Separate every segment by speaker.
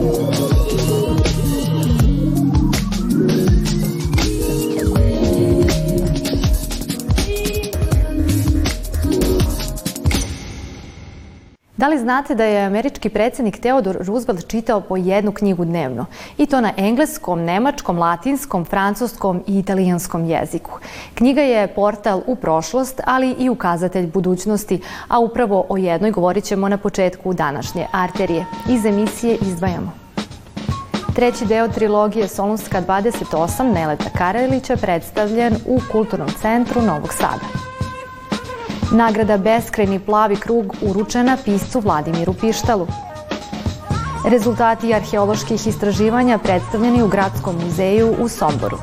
Speaker 1: Thank you. Da li znate da je američki predsednik Theodore Roosevelt čitao po jednu knjigu dnevno? I to na engleskom, nemačkom, latinskom, francuskom i italijanskom jeziku. Knjiga je portal u prošlost, ali i ukazatelj budućnosti, a upravo o jednoj govorit ćemo na početku današnje arterije. Iz emisije izdvajamo. Treći deo trilogije Solunska 28 Neleta Karelića predstavljen u Kulturnom centru Novog Sada. Nagrada Beskrajni plavi krug uručena piscu Vladimiru Pištalu. Rezultati arheoloških istraživanja predstavljeni u Gradskom muzeju u Somboru.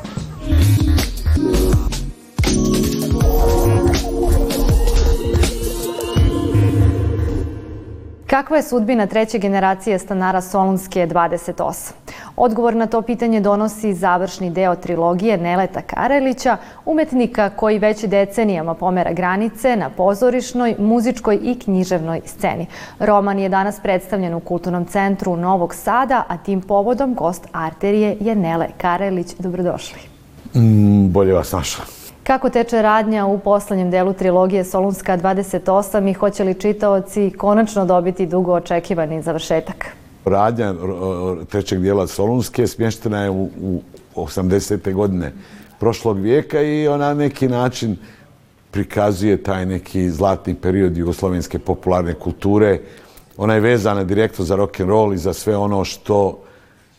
Speaker 1: Kakva je sudbina treće generacije stanara Solunske 28? Odgovor na to pitanje donosi završni deo trilogije Neleta Karelića, umetnika koji već decenijama pomera granice na pozorišnoj, muzičkoj i književnoj sceni. Roman je danas predstavljen u Kulturnom centru Novog Sada, a tim povodom gost arterije je Nele Karelić. Dobrodošli.
Speaker 2: Mm, bolje vas našla.
Speaker 1: Kako teče radnja u poslednjem delu trilogije Solunska 28 i hoće li čitaoci konačno dobiti dugo očekivani završetak?
Speaker 2: Radnja trećeg dijela Solunske smještena je u, u 80. godine prošlog vijeka i ona neki način prikazuje taj neki zlatni period jugoslovenske popularne kulture. Ona je vezana direktno za rock and roll i za sve ono što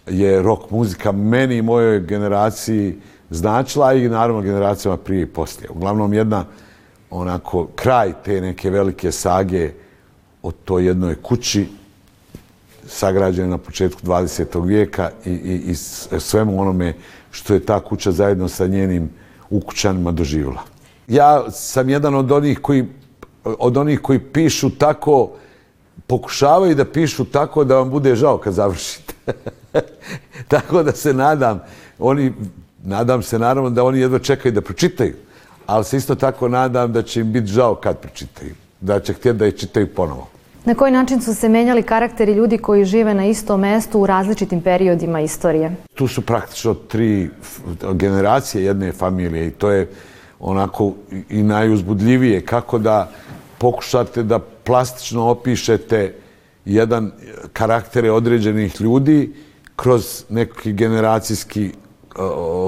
Speaker 2: je rock muzika meni i mojoj generaciji značila i naravno generacijama prije i poslije. Uglavnom jedna onako kraj te neke velike sage o toj jednoj kući sagrađene na početku 20. vijeka i, i, i svemu onome što je ta kuća zajedno sa njenim ukućanima doživjela. Ja sam jedan od onih koji, od onih koji pišu tako, pokušavaju da pišu tako da vam bude žao kad završite. tako da se nadam, oni, nadam se naravno da oni jedva čekaju da pročitaju, ali se isto tako nadam da će im biti žao kad pročitaju, da će htjeti da je čitaju ponovo.
Speaker 1: Na koji način su se menjali karakteri ljudi koji žive na istom mestu u različitim periodima istorije?
Speaker 2: Tu su praktično tri generacije jedne familije i to je onako i najuzbudljivije kako da pokušate da plastično opišete jedan karaktere određenih ljudi kroz neki generacijski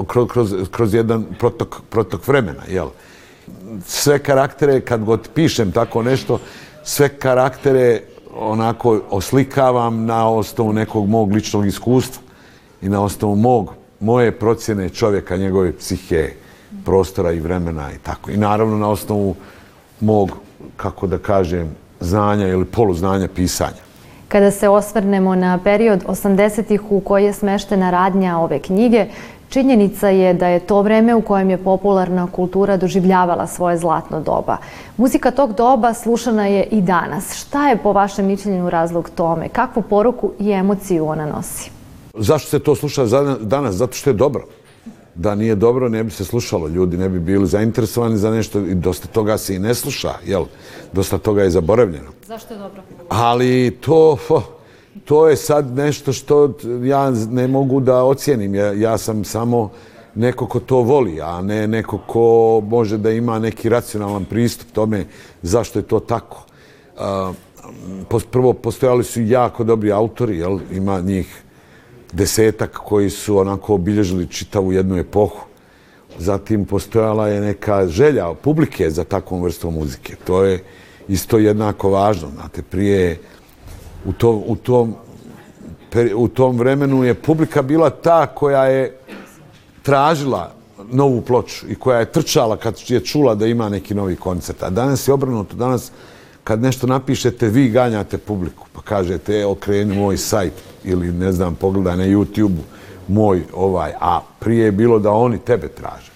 Speaker 2: kroz, kroz, kroz jedan protok, protok vremena, jel? Sve karaktere, kad god pišem tako nešto, sve karaktere onako oslikavam na osnovu nekog mog ličnog iskustva i na osnovu mog, moje procjene čovjeka, njegove psihe, prostora i vremena i tako. I naravno na osnovu mog, kako da kažem, znanja ili poluznanja pisanja.
Speaker 1: Kada se osvrnemo na period 80-ih u koji je smeštena radnja ove knjige, Činjenica je da je to vreme u kojem je popularna kultura doživljavala svoje zlatno doba. Muzika tog doba slušana je i danas. Šta je po vašem mišljenju razlog tome? Kakvu poruku i emociju ona nosi?
Speaker 2: Zašto se to sluša danas? Zato što je dobro. Da nije dobro, ne bi se slušalo. Ljudi ne bi bili zainteresovani za nešto i dosta toga se i ne sluša, jel? Dosta toga je zaboravljeno.
Speaker 1: Zašto je dobro?
Speaker 2: Ali to... Oh, to je sad nešto što ja ne mogu da ocijenim. Ja, ja sam samo neko ko to voli, a ne neko ko može da ima neki racionalan pristup tome zašto je to tako. Uh, prvo, postojali su jako dobri autori, jel? ima njih desetak koji su onako obilježili čitavu jednu epohu. Zatim postojala je neka želja publike za takvom vrstom muzike. To je isto jednako važno. Znate, prije u, to, u, tom, u tom vremenu je publika bila ta koja je tražila novu ploču i koja je trčala kad je čula da ima neki novi koncert. A danas je obrnuto. Danas kad nešto napišete, vi ganjate publiku. Pa kažete, e, okreni moj sajt ili ne znam, pogledaj na YouTube moj ovaj. A prije je bilo da oni tebe traže.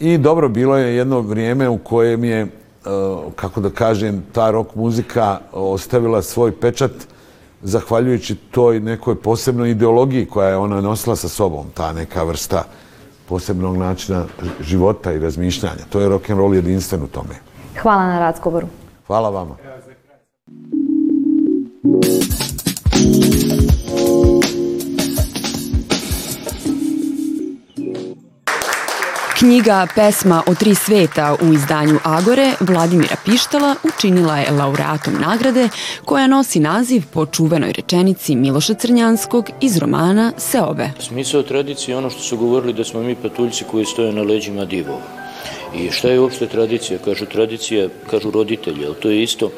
Speaker 2: I dobro, bilo je jedno vrijeme u kojem je kako da kažem, ta rock muzika ostavila svoj pečat zahvaljujući toj nekoj posebnoj ideologiji koja je ona nosila sa sobom, ta neka vrsta posebnog načina života i razmišljanja. To je rock and roll jedinstven u tome.
Speaker 1: Hvala na razgovoru.
Speaker 2: Hvala vama.
Speaker 3: Knjiga Pesma o tri sveta u izdanju Agore Vladimira Pištala učinila je laureatom nagrade koja nosi naziv po čuvenoj rečenici Miloša Crnjanskog iz romana Seobe.
Speaker 4: Smisao tradicije je ono što su govorili da smo mi patuljci koji stoje na leđima divova. I šta je uopšte tradicija? Kažu tradicija, kažu roditelji, ali to je isto,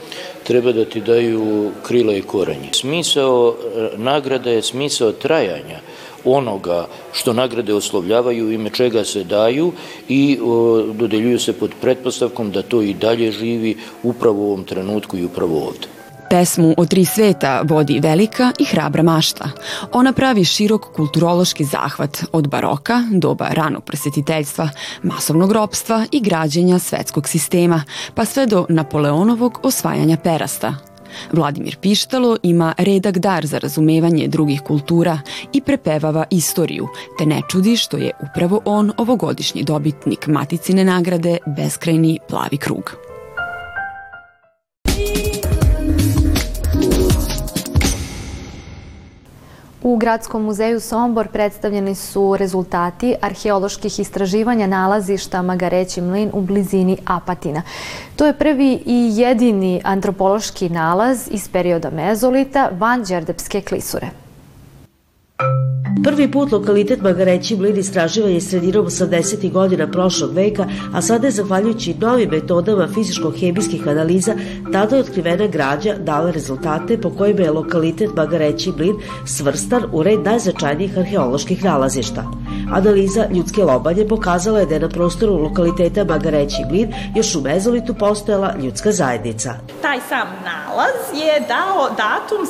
Speaker 4: treba da ti daju krila i korenje. Smisao e, nagrada je smisao trajanja onoga što nagrade oslovljavaju, ime čega se daju i o, dodeljuju se pod pretpostavkom da to i dalje živi upravo u ovom trenutku i upravo ovde.
Speaker 3: Pesmu o tri sveta vodi velika i hrabra mašta. Ona pravi širok kulturološki zahvat od baroka, doba ranog presjetiteljstva, masovnog ropstva i građenja svetskog sistema, pa sve do Napoleonovog osvajanja perasta. Vladimir Pištalo ima redak dar za razumevanje drugih kultura i prepevava istoriju, te ne čudi što je upravo on ovogodišnji dobitnik Maticine nagrade Beskrajni plavi krug.
Speaker 1: U Gradskom muzeju Sombor predstavljeni su rezultati arheoloških istraživanja nalazišta Magareći mlin u blizini Apatina. To je prvi i jedini antropološki nalaz iz perioda mezolita van Đerdepske klisure.
Speaker 5: Prvi put lokalitet Magareći mlin istraživan je sredinom 80. godina prošlog veka, a sada je zahvaljujući novim metodama fizičko-hemijskih analiza tada otkrivena građa dala rezultate po kojima je lokalitet Magareći mlin svrstan u red najznačajnijih arheoloških nalazišta. Analiza ljudske lobanje pokazala je da je na prostoru lokaliteta Magareći mlin još u mezolitu postojala ljudska zajednica.
Speaker 6: Taj sam nalaz je dao datum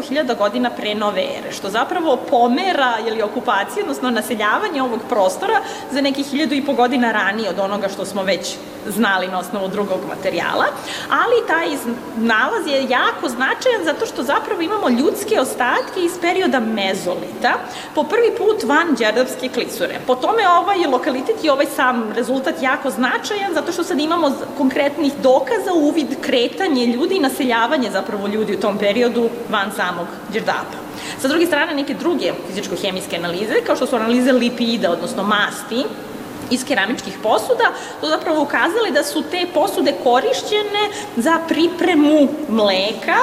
Speaker 6: 7500 godina pre nove ere, što zapravo pomera ili okupacije, odnosno naseljavanje ovog prostora za nekih hiljadu i po godina ranije od onoga što smo već znali na osnovu drugog materijala, ali taj nalaz je jako značajan zato što zapravo imamo ljudske ostatke iz perioda mezolita, po prvi put van Đerdapske klisure. Po tome ovaj lokalitet i ovaj sam rezultat jako značajan zato što sad imamo konkretnih dokaza uvid kretanje ljudi i naseljavanje zapravo ljudi u tom periodu van samog Đerdapa. Sa druge strane, neke druge fizičko-hemijske analize, kao što su analize lipida, odnosno masti, iz keramičkih posuda, to zapravo ukazali da su te posude korišćene za pripremu mleka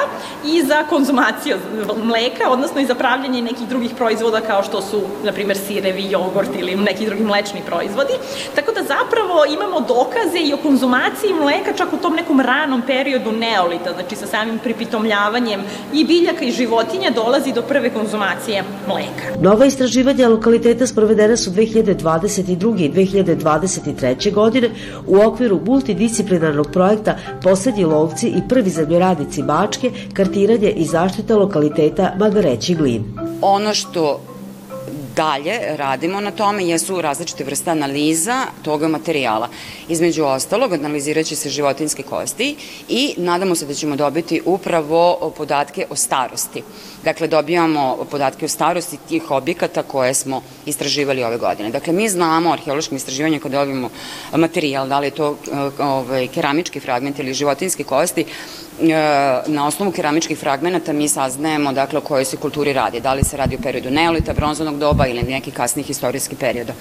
Speaker 6: i za konzumaciju mleka, odnosno i za pravljanje nekih drugih proizvoda kao što su, na primjer, sirevi, jogurt ili neki drugi mlečni proizvodi. Tako da zapravo imamo dokaze i o konzumaciji mleka čak u tom nekom ranom periodu neolita, znači sa samim pripitomljavanjem i biljaka i životinja dolazi do prve konzumacije mleka.
Speaker 5: Nova istraživanja lokaliteta sprovedena su 2022. i 2023 2023. godine u okviru multidisciplinarnog projekta Poslednji lovci i prvi zemljoradnici Bačke, kartiranje i zaštita lokaliteta Magareći glin.
Speaker 7: Ono što dalje radimo na tome jesu različite vrste analiza toga materijala. Između ostalog, analizirat će se životinske kosti i nadamo se da ćemo dobiti upravo podatke o starosti. Dakle, dobijamo podatke o starosti tih objekata koje smo istraživali ove godine. Dakle, mi znamo arheološkim istraživanjem kada dobijemo materijal, da li je to ovaj, keramički fragment ili životinske kosti, E, na osnovu keramičkih fragmenta mi saznajemo dakle, o kojoj se kulturi radi. Da li se radi o periodu neolita, bronzanog doba ili neki kasnih istorijskih perioda.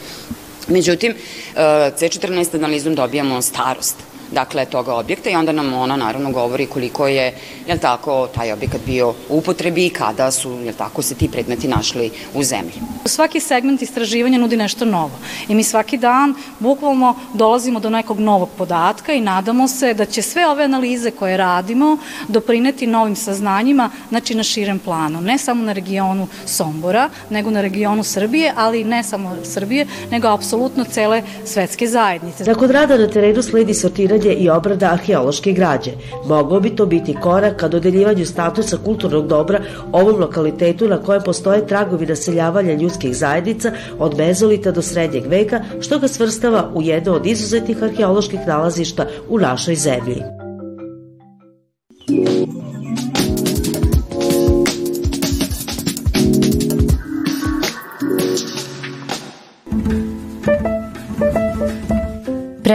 Speaker 7: Međutim, e, C14 analizom dobijamo starost dakle, toga objekta i onda nam ona naravno govori koliko je, jel tako, taj objekat bio u upotrebi i kada su, jel tako, se ti predmeti našli u zemlji.
Speaker 8: Svaki segment istraživanja nudi nešto novo i mi svaki dan bukvalno dolazimo do nekog novog podatka i nadamo se da će sve ove analize koje radimo doprineti novim saznanjima, znači na širem planu, ne samo na regionu Sombora, nego na regionu Srbije, ali ne samo Srbije, nego apsolutno cele svetske zajednice.
Speaker 5: Nakon rada na terenu sledi sortiranje formiranje i obrada arheološke građe. Mogao bi to biti korak ka dodeljivanju statusa kulturnog dobra ovom lokalitetu na kojem postoje tragovi naseljavanja ljudskih zajednica od mezolita do srednjeg veka, što ga svrstava u jedno od izuzetnih arheoloških nalazišta u našoj zemlji.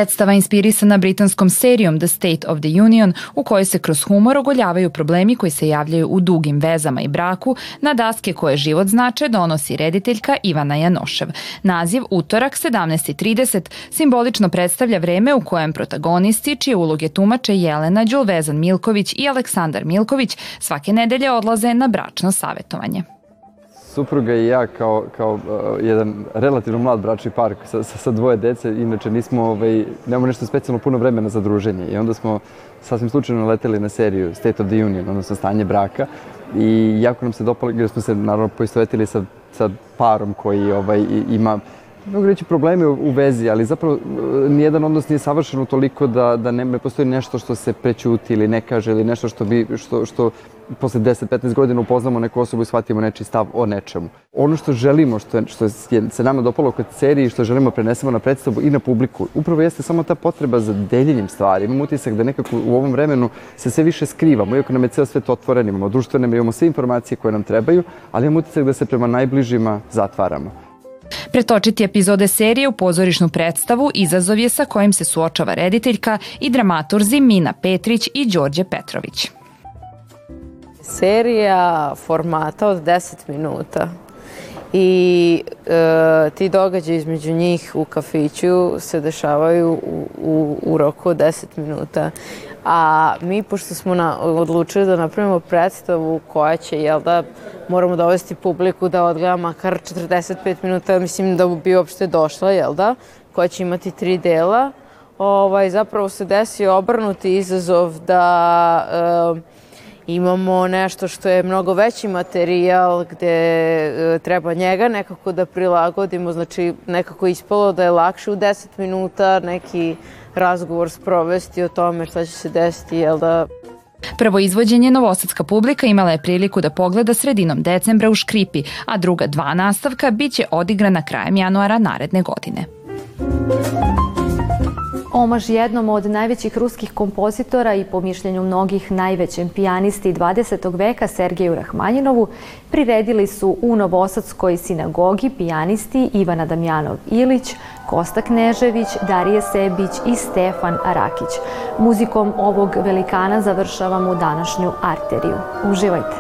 Speaker 3: Predstava inspirisana britanskom serijom The State of the Union u kojoj se kroz humor ogoljavaju problemi koji se javljaju u dugim vezama i braku na daske koje život znače donosi rediteljka Ivana Janošev. Naziv Utorak 17.30 simbolično predstavlja vreme u kojem protagonisti, čije uloge tumače Jelena Đulvezan Milković i Aleksandar Milković, svake nedelje odlaze na bračno savetovanje
Speaker 9: supruga i ja kao, kao uh, jedan relativno mlad bračni par sa, sa, sa dvoje dece, inače nismo, ovaj, nemamo nešto specijalno puno vremena za druženje. I onda smo sasvim slučajno leteli na seriju State of the Union, odnosno stanje braka. I jako nam se dopalo, jer smo se naravno poistovetili sa, sa parom koji ovaj, ima mogu reći probleme u vezi, ali zapravo uh, nijedan odnos nije savršen u toliko da, da ne, ne postoji nešto što se prećuti ili ne kaže ili nešto što, bi, što, što posle 10-15 godina upoznamo neku osobu i shvatimo nečiji stav o nečemu. Ono što želimo, što, što je se nama dopalo kod seriji, što želimo da prenesemo na predstavu i na publiku, upravo jeste samo ta potreba za deljenjem stvari. Imamo utisak da nekako u ovom vremenu se sve više skrivamo, iako nam je ceo svet otvoren, imamo društvene, imamo sve informacije koje nam trebaju, ali imamo utisak da se prema najbližima zatvaramo.
Speaker 3: Pretočiti epizode serije u pozorišnu predstavu izazov je sa kojim se suočava rediteljka i dramaturzi Mina Petrić i Đorđe Petrović.
Speaker 10: Serija formata od 10 minuta i e, ti događaji između njih u kafiću se dešavaju u, u, u roku od 10 minuta. A mi, pošto smo na, odlučili da napravimo predstavu koja će, jel da, moramo dovesti publiku da odgleda makar 45 minuta, mislim da bi uopšte došla, jel da, koja će imati tri dela, ovaj, zapravo se desio obrnuti izazov da e, imamo nešto što je mnogo veći materijal gde e, treba njega nekako da prilagodimo, znači nekako ispalo da je lakše u 10 minuta neki razgovor sprovesti o tome šta će se desiti, jel da...
Speaker 3: Prvo izvođenje novosadska publika imala je priliku da pogleda sredinom decembra u Škripi, a druga dva nastavka biće odigrana krajem januara naredne godine.
Speaker 1: Omaž jednom od najvećih ruskih kompozitora i po mišljenju mnogih najvećem pijanisti 20. veka Sergeju Rahmanjinovu priredili su u Novosadskoj sinagogi pijanisti Ivana Damjanov Ilić, Kosta Knežević, Darije Sebić i Stefan Arakić. Muzikom ovog velikana završavamo današnju arteriju. Uživajte!